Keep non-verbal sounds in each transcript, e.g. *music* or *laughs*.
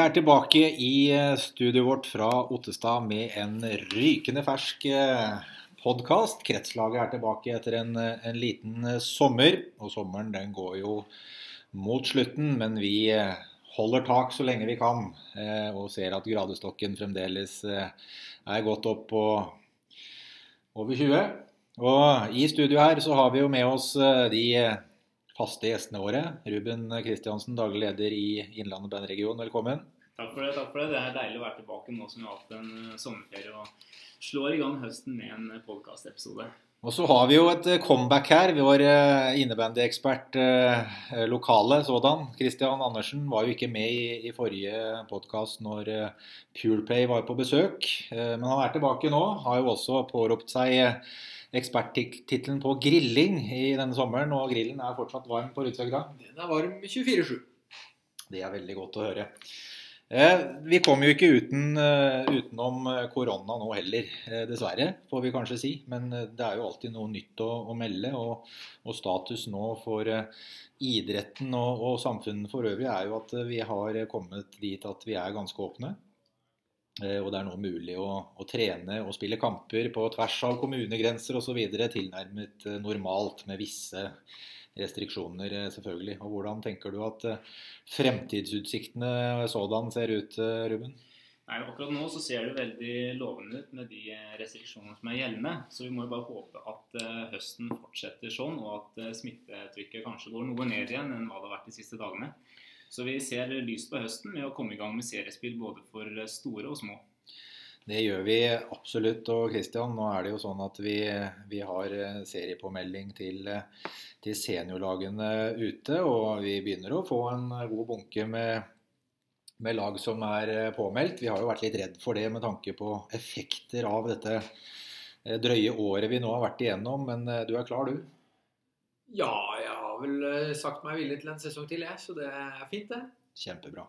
er tilbake i eh, studioet vårt fra Ottestad med en rykende fersk podkast. Kretslaget er tilbake etter en, en, liten sommer. Og sommeren den går jo mot slutten, men vi holder tak så lenge vi kan. Og ser at gradestokken fremdeles er gått opp på over 20. Og i studio her så har vi jo med oss de faste gjestene våre. Ruben Kristiansen, daglig leder i Innlandet bandregion, velkommen. Takk for det. takk for Det Det er deilig å være tilbake nå som vi har hatt en eh, sommerferie og slår i gang høsten med en eh, podkastepisode. Og så har vi jo et eh, comeback her. Vår innebandyekspert lokale sådan, Christian Andersen, var jo ikke med i, i forrige podkast når Pureplay var på besøk. Men han er tilbake nå. Har jo også påropt seg eksperttittelen på grilling i denne sommeren, og grillen er fortsatt varm på Rudshøgda? Den er varm 24-7. Det er veldig godt å høre. Eh, vi kommer jo ikke uten, uh, utenom korona nå heller, eh, dessverre, får vi kanskje si. Men det er jo alltid noe nytt å, å melde. Og, og, status nå for idretten og, og, samfunnet for øvrig er jo at vi har kommet dit at vi er ganske åpne. Eh, og det er nå mulig å, å, trene og spille kamper på tvers av kommunegrenser osv. tilnærmet eh, normalt, med visse restriksjoner, eh, selvfølgelig. Og Hvordan tenker du at fremtidsutsiktene sådan ser ut, Ruben? Nei, Akkurat nå så ser det veldig lovende ut med de restriksjonene som er gjeldende. Så vi må jo bare håpe at høsten fortsetter sånn, og at smittetrykket kanskje går noe ned igjen enn hva det har vært de siste dagene. Så vi ser lyst på høsten med å komme i gang med seriespill både for store og små. Det gjør vi absolutt. Og Christian, nå er det jo sånn at vi, vi har eh, seriepåmelding til, til, seniorlagene ute. Og vi begynner å få en god bunke med, med, lag som er eh, påmeldt. Vi har jo vært litt redd for det med tanke på effekter av dette eh, drøye året vi nå har vært igjennom. Men du er klar, du? Ja, jeg vel eh, sagt meg villig til en sesong til, jeg. Så det er fint, det. Kjempebra.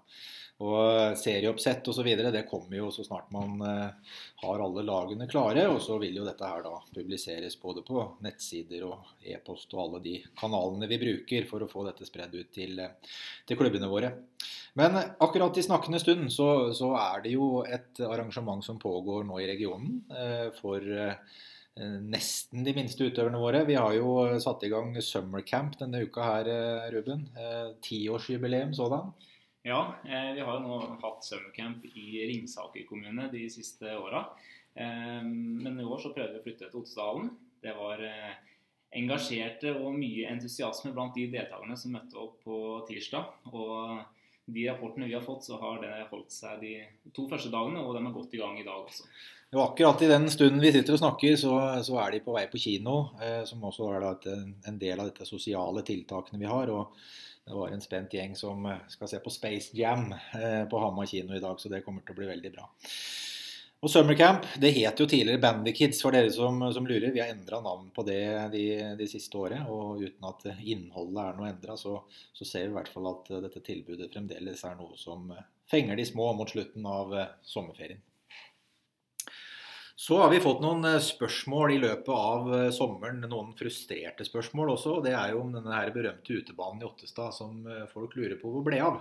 Og serieoppsett osv. det kommer jo så snart man uh, har alle lagene klare. Og så vil jo dette her da publiseres både på nettsider og e-post og alle de kanalene vi bruker for å få dette spredd ut til, uh, til klubbene våre. Men akkurat i snakkende stund så, så, er det jo et arrangement som pågår nå i regionen for Eh, nesten de minste utøverne våre. Vi har jo satt i gang summercamp denne uka her, eh, Ruben. Eh, tiårsjubileum sådan. Ja, vi har jo nå hatt summercamp i Ringsaker kommune de siste åra. Men i år så prøvde vi å flytte til Ottesdalen. Det var engasjerte og mye entusiasme blant de deltakerne som møtte opp på tirsdag. Og de rapportene vi har fått, så har det holdt seg de to første dagene, og de er godt i gang i dag også. Jo, akkurat i den stunden vi sitter og snakker, så, så er de på vei på kino. Eh, som også er et, en del av dette sosiale tiltakene vi har. og det var en spent gjeng som eh, skal se på Space Jam eh, på Hamar kino i dag, så det kommer til å bli veldig bra. Og Summercamp det het jo tidligere Bandykids, for dere som, som lurer. Vi har endra navn på det de, de, siste året. Og uten at innholdet er noe endra, så, så, ser vi i hvert fall at dette tilbudet fremdeles er noe som fenger de små mot slutten av sommerferien. Så har vi fått noen eh, spørsmål i løpet av eh, sommeren. Noen frustrerte spørsmål også. og Det er jo om denne her berømte utebanen i Ottestad som eh, folk lurer på hvor ble av.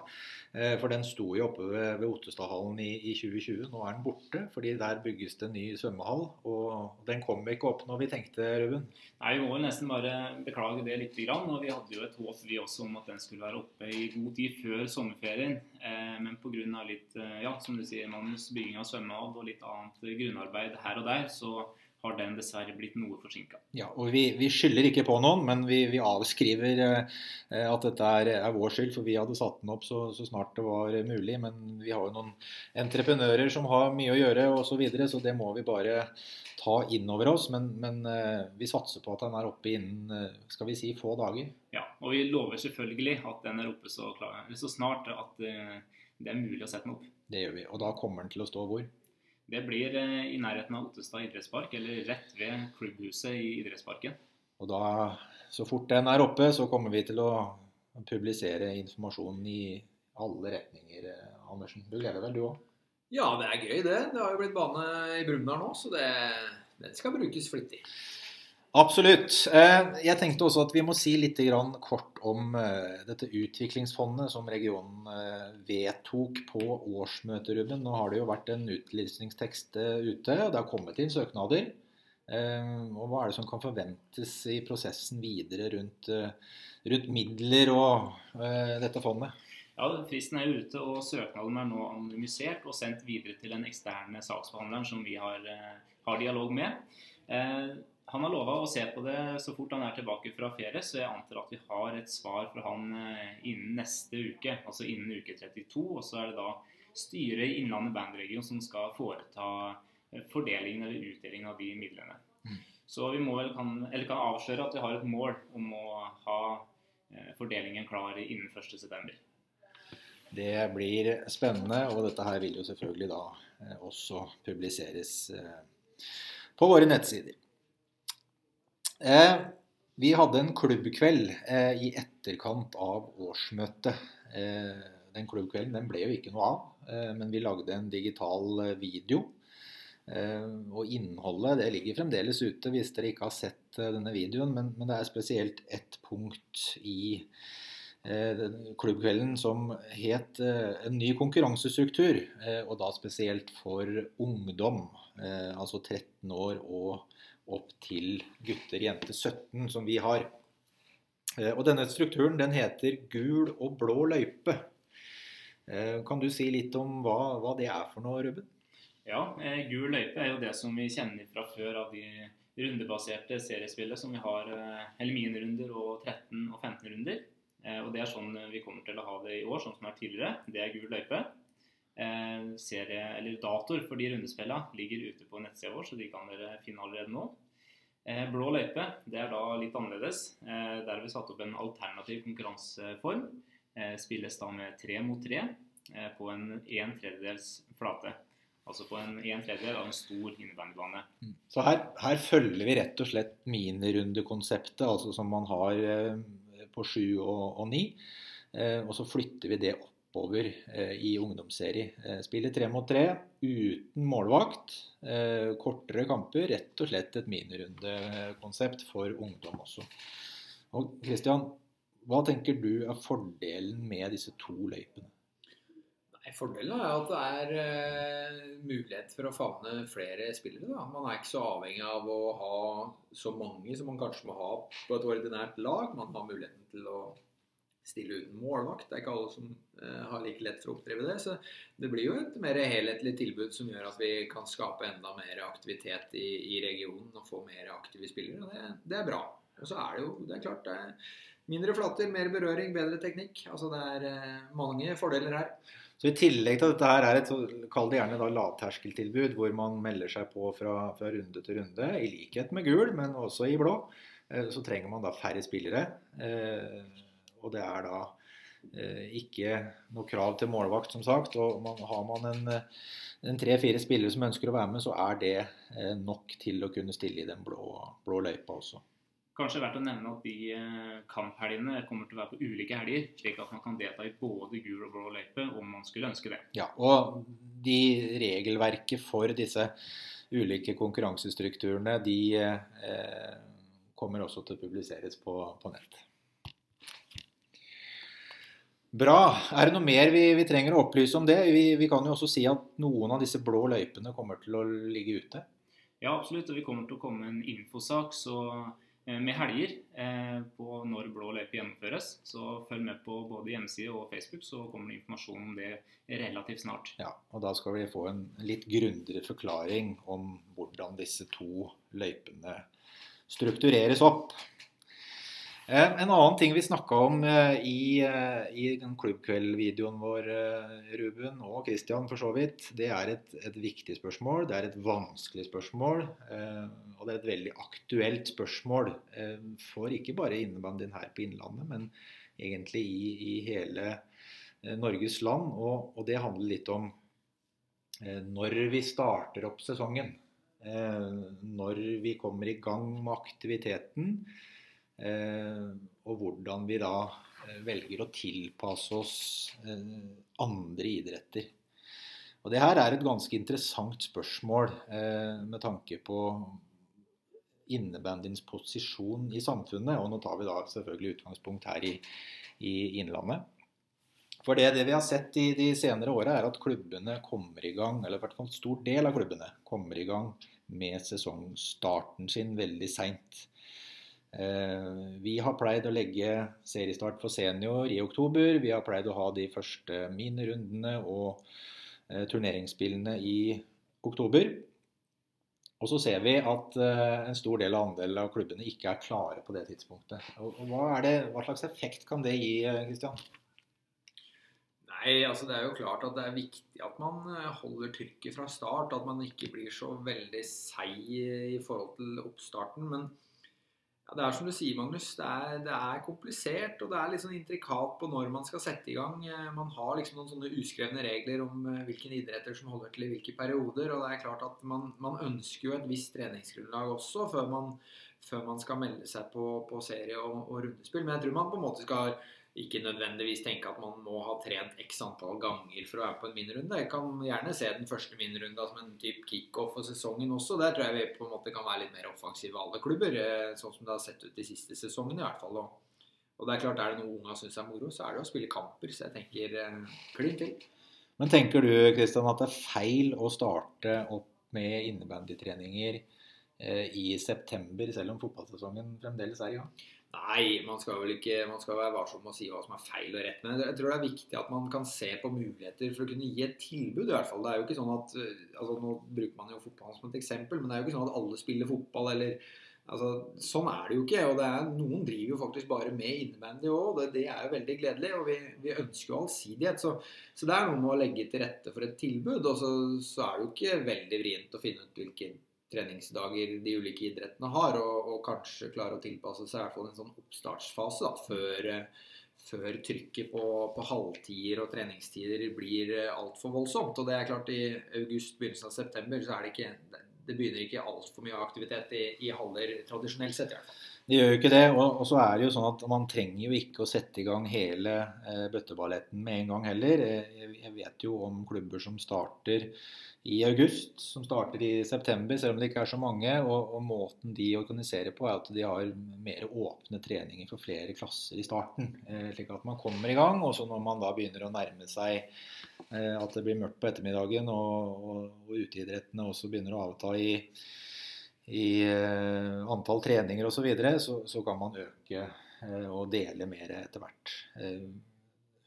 For den sto jo oppe ved, Ottestadhallen i, i, 2020. Nå er den borte, fordi der bygges det en ny svømmehall. Og den kom ikke opp når vi tenkte, Ruben? Nei, Vi må nesten bare beklage det litt. og Vi hadde jo et håp vi også om at den skulle være oppe i god tid før sommerferien. Men pga. litt ja, som du sier, Magnus, bygging av svømmehall og litt annet grunnarbeid her og der, så har den dessverre blitt noe forsinka. Ja, og vi, vi, skylder ikke på noen, men vi, vi avskriver eh, at dette er, er, vår skyld. For vi hadde satt den opp så, så, snart det var mulig. Men vi har jo noen entreprenører som har mye å gjøre osv., så, videre, så det må vi bare ta inn over oss. Men, men eh, vi satser på at den er oppe innen eh, skal vi si, få dager. Ja, og vi lover selvfølgelig at den er oppe så, klar, så snart at det er mulig å sette den opp. Det gjør vi. Og da kommer den til å stå hvor? Det blir eh, i nærheten av Ottestad idrettspark, eller rett ved klubbhuset i idrettsparken. Og da, så fort den er oppe, så kommer vi til å publisere informasjonen i alle retninger. Eh, Andersen, du gleder vel, du òg? Ja, det er gøy, det. Det har jo blitt bane i Brumunddal nå, så det, den skal brukes flittig. Absolutt. Eh, jeg tenkte også at vi må si litt kort om eh, dette utviklingsfondet som regionen eh, vedtok på årsmøtet. Nå har det jo vært en utlysningstekst ute, og det har kommet inn søknader. Og hva er det som kan forventes i prosessen videre rundt, rundt midler og dette fondet? Ja, Fristen er ute, og søknaden er nå anonymisert og sendt videre til den eksterne saksbehandleren som vi har, har dialog med. Han har lova å se på det så fort han er tilbake fra ferie, så jeg antar at vi har et svar fra han eh, innen neste uke, altså innen uke 32. Og så er det da styret i Innlandet bandregion som skal foreta eh, fordelingen eller utdelingen av de midlene. Mm. Så vi må vel kan, eller kan avsløre at vi har et mål om å ha eh, fordelingen klar innen 1.9. Det blir spennende, og dette her vil jo selvfølgelig da også publiseres på våre nettsider. Eh, vi hadde en klubbkveld eh, i etterkant av årsmøtet. Eh, den klubbkvelden den ble jo ikke noe av, eh, men vi lagde en digital eh, video. Eh, og innholdet det ligger fremdeles ute hvis dere ikke har sett denne videoen. Men, men, det er spesielt ett punkt i klubbkvelden som het en ny konkurransestruktur. og da spesielt for ungdom, altså 13 år og opp til gutter, jenter 17, som vi har. Eh, og denne strukturen den heter gul og blå løype. Eh, kan du si litt om hva, hva det er for noe, Ruben? Ja, eh, gul løype er jo det som vi kjenner fra før av de rundebaserte seriespillet som vi har Helmin-runder og 13 og 15 runder. Og det er sånn vi kommer til å ha det i år, sånn som det er tidligere. Det er gul løype. Serie, eller Datoer for de rundespillene ligger ute på nettsida vår, så de kan dere finne allerede nå. Eh, blå løype det er da litt annerledes. Eh, der har vi satt opp en alternativ konkurranseform. Eh, spilles da med tre mot tre på en en tredjedels flate. Altså på en en tredjedel av en stor innebandybane. Mm. Så her, her, følger vi rett og slett minirundekonseptet, altså som man har på sju og, og ni. Og så flytter vi det opp oppover eh, i ungdomsserie. Eh, spiller tre mot tre uten målvakt. Eh, kortere kamper. Rett og slett et minirundekonsept for ungdom også. Og Christian, hva tenker du er fordelen med disse to løypene? Nei, Fordelen er at det er uh, mulighet for å favne flere spillere. Da. Man er ikke så avhengig av å ha så mange som man kanskje må ha på et ordinært lag. Man har muligheten til å stille uten målvakt. Det er ikke alle som uh, har like lett for å oppdrive det. Så det blir jo et mer helhetlig tilbud som gjør at vi kan skape enda mer aktivitet i, i regionen og få mer aktive spillere. og Det, det er bra. Og så er det jo det er klart det er mindre flater, mer berøring, bedre teknikk. Altså det er uh, mange fordeler her. Så I tillegg til at dette her er et kall det gjerne da lavterskeltilbud, hvor man melder seg på fra, fra runde til runde, i likhet med gul, men også i blå, eh, så trenger man da færre spillere. Og det er da eh, ikke noe krav til målvakt, som sagt. Og man, har man en, en tre-fire spillere som ønsker å være med, så er det eh, nok til å kunne stille i den blå, blå løypa også. Kanskje verdt å nevne at de eh, kamphelgene kommer til å være på ulike helger, slik at man kan delta i både gul og blå løype om man skulle ønske det. Ja, og de regelverket for disse ulike konkurransestrukturene, de eh, kommer også til å publiseres på, på nett. Bra. Er det noe mer vi, vi trenger å opplyse om det? Vi, vi, kan jo også si at noen av disse blå løypene kommer til å ligge ute. Ja, absolutt. Og vi kommer til å komme med en infosak så, eh, med helger eh, på når blå løype gjennomføres. Så følg med på både hjemmeside og Facebook, så kommer det informasjon om det relativt snart. Ja, og Da skal vi få en litt grundigere forklaring om hvordan disse to løypene struktureres opp. Eh, en annen ting vi snakka om eh, i, eh, i klubbkveldvideoen vår, Ruben og Christian for så vidt, det er et, et, viktig spørsmål. Det er et vanskelig spørsmål. Og det er et veldig aktuelt spørsmål for ikke bare innebandyen her på Innlandet, men egentlig i, i hele Norges land. Og, og, det handler litt om når vi starter opp sesongen. Når vi kommer i gang med aktiviteten og hvordan vi da eh, velger å tilpasse oss eh, andre idretter. Og Det her er et ganske interessant spørsmål med tanke på innebandyens posisjon i samfunnet. Og nå tar vi da selvfølgelig utgangspunkt her i, i Innlandet. For det, det, vi har sett i de senere åra, er at klubbene kommer i gang, eller i hvert fall en stor del av klubbene kommer i gang med sesongstarten sin veldig seint. Eh, vi har pleid å legge seriestart for senior i oktober. Vi har pleid å ha de første minirundene og eh, turneringsspillene i oktober. Og så ser vi at uh, en stor del av andelen av klubbene ikke er klare på det tidspunktet. Og, hva, det, hva, slags effekt kan det gi, Kristian? Nei, altså Det er jo klart at det er viktig at man eh, holder trykket fra start. At man ikke blir så veldig seig i forhold til oppstarten. Men ja, det er som du sier, Magnus. Det er, det er, komplisert, og det er litt sånn intrikat på når man skal sette i gang. Eh, man har liksom noen sånne uskrevne regler om eh, hvilke idretter som holder til i hvilke perioder. Og det er klart at man, man ønsker jo et visst treningsgrunnlag også før man, før man skal melde seg på, på serie og, og, rundespill. Men jeg tror man på en måte skal ikke nødvendigvis tenke at man må ha trent x antall ganger for å være på en minirunde. Jeg kan gjerne se den første minirunda som en type kickoff for sesongen også. Der tror jeg vi på en måte kan være litt mer offensive alle klubber, eh, sånn som det har sett ut de siste sesongene i hvert fall. Og det er klart, er det noe unga syns er moro, så er det å spille kamper. Så jeg tenker eh, klin til. Men tenker du Kristian, at det er feil å starte opp med innebandytreninger eh, i september, selv om fotballsesongen fremdeles er i gang? Nei, man skal vel ikke man skal være varsom med å si hva som er feil og rett. Men jeg tror det er viktig at man kan se på muligheter for å kunne gi et tilbud. i hvert fall. Det er jo ikke sånn at, altså Nå bruker man jo fotball som et eksempel, men det er jo ikke sånn at alle spiller fotball. eller altså Sånn er det jo ikke. og er, Noen driver jo faktisk bare med innebandy òg. Det, det er jo veldig gledelig. og Vi, vi ønsker jo allsidighet. Så, så, det er noe med å legge til rette for et tilbud. Og så, så er det jo ikke veldig vrient å finne ut hvilken treningsdager de ulike idrettene har, og, og, kanskje klare å tilpasse seg i hvert fall en sånn oppstartsfase da, før, før trykket på, på, halvtider og treningstider blir altfor voldsomt. Og det er klart I august, begynnelsen av september så er det ikke det begynner ikke altfor mye aktivitet i, i haller tradisjonelt sett. i hvert fall. Det gjør jo ikke det. Og, og, så er det jo sånn at man trenger jo ikke å sette i gang hele eh, bøtteballetten med en gang heller. Jeg, jeg vet jo om klubber som starter i august, som starter i september, selv om det ikke er så mange. Og, og, måten de organiserer på, er at de har mer åpne treninger for flere klasser i starten. Eh, slik at man kommer i gang. Og så når man da begynner å nærme seg eh, at det blir mørkt på ettermiddagen, og, og, og uteidrettene også begynner å avta i, i eh, antall treninger osv., så, videre, så kan man øke eh, og dele mer etter hvert. Eh,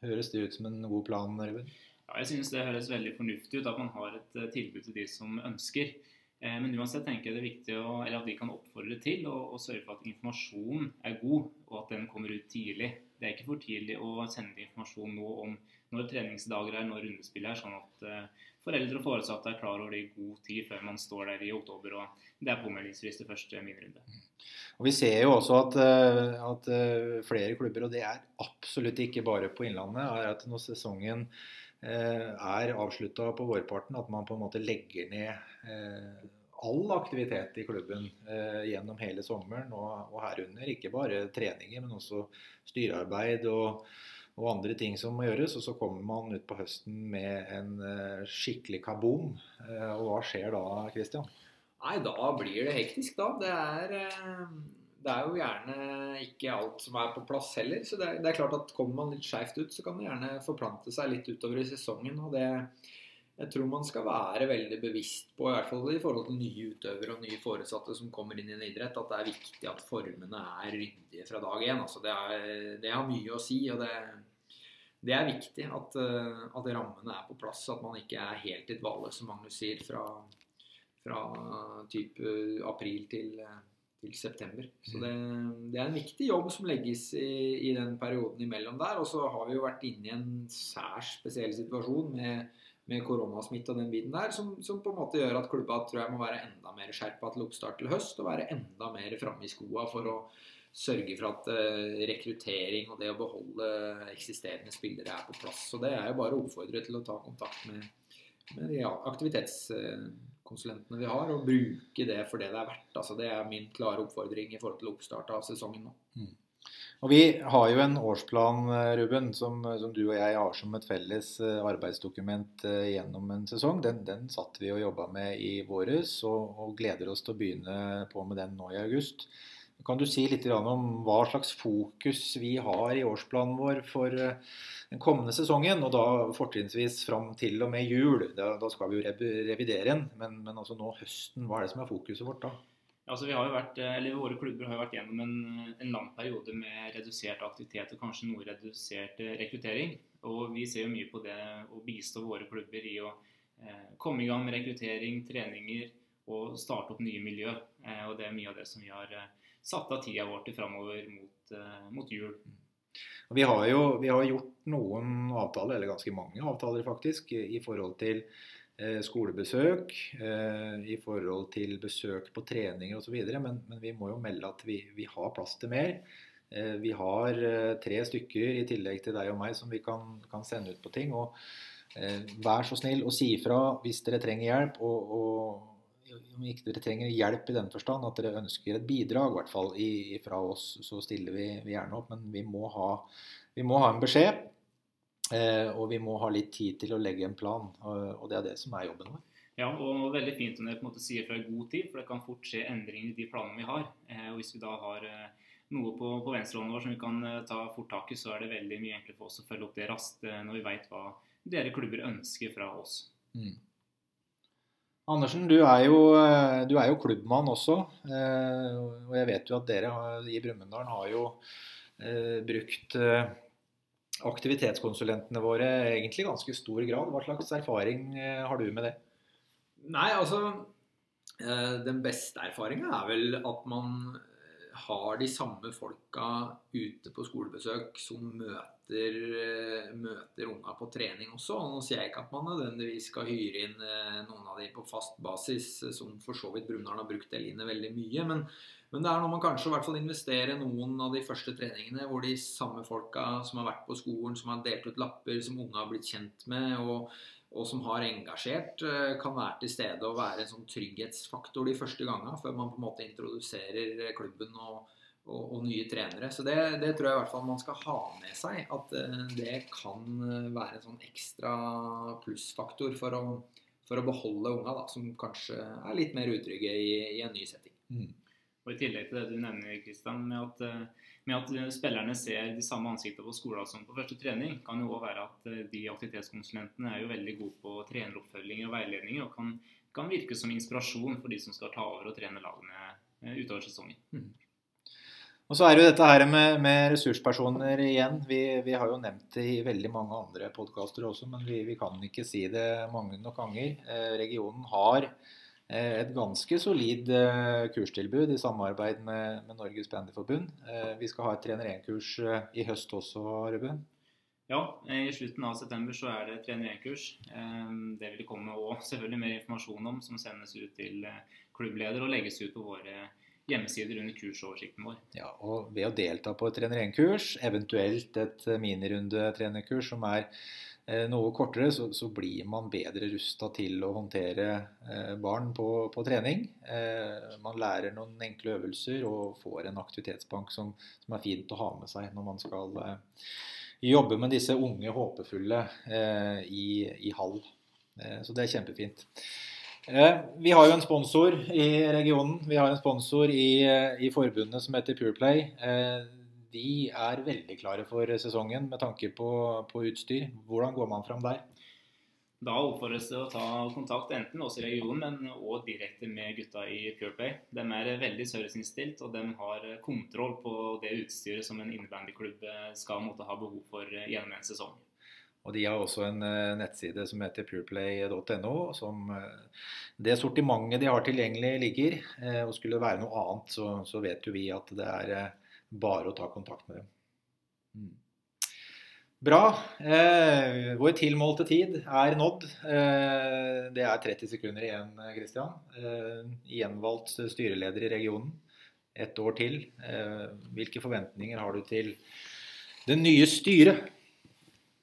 høres det ut som en god plan, Røven? Ja, jeg synes det høres veldig fornuftig ut at man har et eh, tilbud til de som ønsker. Eh, men uansett tenker jeg det er viktig å, at vi kan oppfordre til å sørge for at informasjonen er god, og at den kommer ut tidlig. Det er ikke for tidlig å sende informasjon nå om når treningsdager er, når rundespill er, sånn at uh, foreldre og foresatte er klar over det i god tid før man står der i oktober og det er påmeldingsfrist til første minnerunde. Og Vi ser jo også at, at, flere klubber, og det er absolutt ikke bare på Innlandet, er at når sesongen Eh, er avslutta på vårparten. At man på en måte legger ned eh, all aktivitet i klubben eh, gjennom hele sommeren og, og, herunder ikke bare treninger, men også styrearbeid og, og, andre ting som må gjøres. Og så kommer man ut på høsten med en skikkelig kaboom. og hva skjer da, Christian? Nei, da blir det hektisk, da. Det er det er jo gjerne ikke alt som er på plass heller. Så det det er klart at kommer man litt skeivt ut, så kan det gjerne forplante seg litt utover i sesongen. og det jeg tror man skal være veldig bevisst på, i hvert fall i forhold til nye utøvere og nye foresatte som kommer inn i en idrett, at det er viktig at formene er ryddige fra dag én. Altså det, det, har mye å si. og det, det er viktig at, at, rammene er på plass, at man ikke er helt i dvale, som Magnus sier, fra, fra type april til til september. Så det, det, er en viktig jobb som legges i, i den perioden imellom der. Og så har vi jo vært inne i en særs spesiell situasjon med, med koronasmitte og den biten der, som, som, på en måte gjør at klubba tror jeg må være enda mer skjerpa til oppstart til høst. Og være enda mer framme i skoa for å sørge for at uh, rekruttering og det å beholde eksisterende spillere er på plass. Så det er jo bare å oppfordre til å ta kontakt med, med ja, aktivitets... Uh, vi har, og bruke det for det det er verdt. Altså, det er min klare oppfordring i forhold til oppstart av sesongen nå. Mm. Og Vi har jo en årsplan Ruben, som, som, du og jeg har som et felles arbeidsdokument gjennom en sesong. Den, den satt vi og jobba med i våres, og, og, gleder oss til å begynne på med den nå i august. Kan du si litt om hva slags fokus vi har i årsplanen vår for den kommende sesongen, og da fortrinnsvis fram til og med jul. Da, da skal vi jo revidere den, men, men altså nå høsten, hva er det som er fokuset vårt da? Altså vi har jo vært, eller Våre klubber har jo vært gjennom en, en lang periode med redusert aktivitet og kanskje noe redusert eh, rekruttering. Og Vi ser jo mye på det å bistå våre klubber i å eh, komme i gang med rekruttering, treninger og starte opp nye miljø. Eh, og Det er mye av det som vi har eh, satt av tida vår til framover mot, eh, mot jul. Vi har jo vi har gjort noen avtaler, eller ganske mange avtaler faktisk, i forhold til eh, skolebesøk, eh, i forhold til besøk på treninger osv. Men, men vi må jo melde at vi, vi har plass til mer. Eh, vi har tre stykker i tillegg til deg og meg som vi kan, kan sende ut på ting. og Vær så snill og si ifra hvis dere trenger hjelp. og, og om ikke dere trenger hjelp i den forstand at dere ønsker et bidrag, i hvert fall fra oss, så stiller vi, vi, gjerne opp. Men vi må ha, vi må ha en beskjed, eh, og vi må ha litt tid til å legge en plan. Og, og, det er det som er jobben vår. Ja, og veldig fint om dere på en måte sier fra i god tid, for det kan fort skje endringer i de planene vi har. Eh, og hvis vi da har eh, noe på, på venstrehånden vår som vi kan eh, ta fort tak i, så er det veldig mye enklere for oss å følge opp det raskt eh, når vi veit hva dere klubber ønsker fra oss. Mm. Andersen, du er, jo, eh, du er jo, klubbmann også. Eh, og jeg vet jo at dere i Brumunddal har jo eh, brukt aktivitetskonsulentene våre egentlig i ganske stor grad. Hva slags erfaring har du med det? Nei, altså Den beste erfaringa er vel at man har de samme folka ute på skolebesøk som møter møter, eh, unga på trening også. Og nå sier jeg ikke at man nødvendigvis skal hyre inn eh, noen av de på fast basis, eh, som for så vidt Brumunddal har brukt Eline veldig mye. Men, men, det er når man kanskje hvert fall investerer noen av de første treningene hvor de samme folka som har vært på skolen, som har delt ut lapper, som unge har blitt kjent med, og, og som har engasjert, kan være til stede og være en sånn trygghetsfaktor de første gangene, før man på en måte introduserer klubben og og, og, nye trenere. Så det, det, tror jeg i hvert fall man skal ha med seg. At uh, det kan eh, være en sånn ekstra plussfaktor for å, for å beholde unga, da, som kanskje er litt mer utrygge i, i en ny setting. Mm. Og I tillegg til det du nevner, Kristian, med at, eh, med at spillerne ser de samme ansiktene på skolen som på første trening, kan jo også være at de aktivitetskonsulentene er jo veldig gode på treneroppfølginger og veiledninger, og kan, kan virke som inspirasjon for de som skal ta over og trene lagene utover sesongen. Mm. Og så er det jo dette her med, med ressurspersoner igjen. Vi, vi, har jo nevnt det i veldig mange andre podkaster også, men vi, vi, kan ikke si det mange nok ganger. Eh, regionen har eh, et ganske solid eh, kurstilbud i samarbeid med, med Norges Bandyforbund. Eh, vi skal ha et trener 1-kurs eh, i høst også, Ruben. Ja, i slutten av september så er det trener 1-kurs. Eh, det vil det komme også *laughs* selvfølgelig mer informasjon om, som sendes ut til klubbleder og legges ut på våre hjemmesider under kursoversikten vår. Ja, og Ved å delta på et trener 1-kurs, eventuelt et minirunde-trenerkurs som er eh, noe kortere, så, så, blir man bedre rusta til å håndtere eh, barn på, på trening. Eh, man lærer noen enkle øvelser og får en aktivitetsbank som, som er fint å ha med seg når man skal eh, jobbe med disse unge, håpefulle eh, i, i hall. Eh, så det er kjempefint. Eh, vi har jo en sponsor i regionen. Vi har en sponsor i, eh, i forbundet som heter Pureplay. Eh, de er veldig klare for sesongen med tanke på, på utstyr. Hvordan går man fram der? Da oppfordres det å ta kontakt enten oss i regionen, men også direkte med gutta i Pureplay. De er veldig serviceinnstilt, og de har kontroll på det utstyret som en innebandyklubb skal måtte ha behov for gjennom en sesong. Og De har også en uh, nettside som heter pureplay.no. som uh, Det sortimentet de har tilgjengelig, ligger. Uh, og Skulle det være noe annet, så, så, vet jo vi at det er bare å ta kontakt med dem. Mm. Bra. vår tilmålte tid er nådd. det er 30 sekunder igjen, Kristian. gjenvalgt styreleder i regionen. Et år til. hvilke forventninger har du til det nye styret?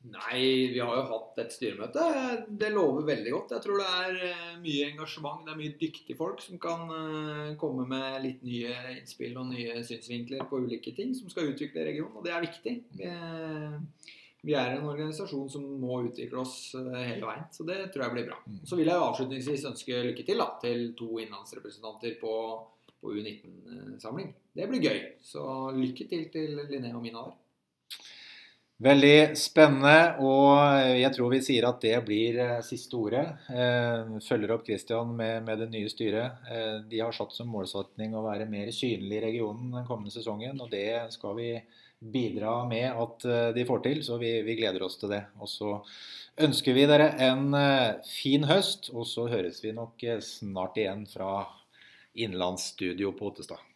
Nei, vi har jo hatt et styremøte. Det lover veldig godt. Jeg tror det er eh, mye engasjement. Det er mye dyktige folk som kan eh, komme med litt nye innspill og nye synsvinkler på ulike ting som skal utvikle regionen, og det er viktig. Vi, vi er en organisasjon som må utvikle oss eh, hele veien, så det tror jeg blir bra. Så vil jeg avslutningsvis ønske lykke til da, til to innlandsrepresentanter på, på U19-samling. Det blir gøy. Så lykke til til Linné og Mina der. Veldig spennende, og jeg tror vi sier at det blir eh, siste ordet. Eh, følger opp Christian med, med det nye styret. Eh, de har satt som målsetning å være mer synlig i regionen den kommende sesongen, og det skal vi bidra med at de får til, så vi, vi gleder oss til det. Og så ønsker vi dere en fin høst, og så høres vi nok snart igjen fra innlandsstudio på Ottestad.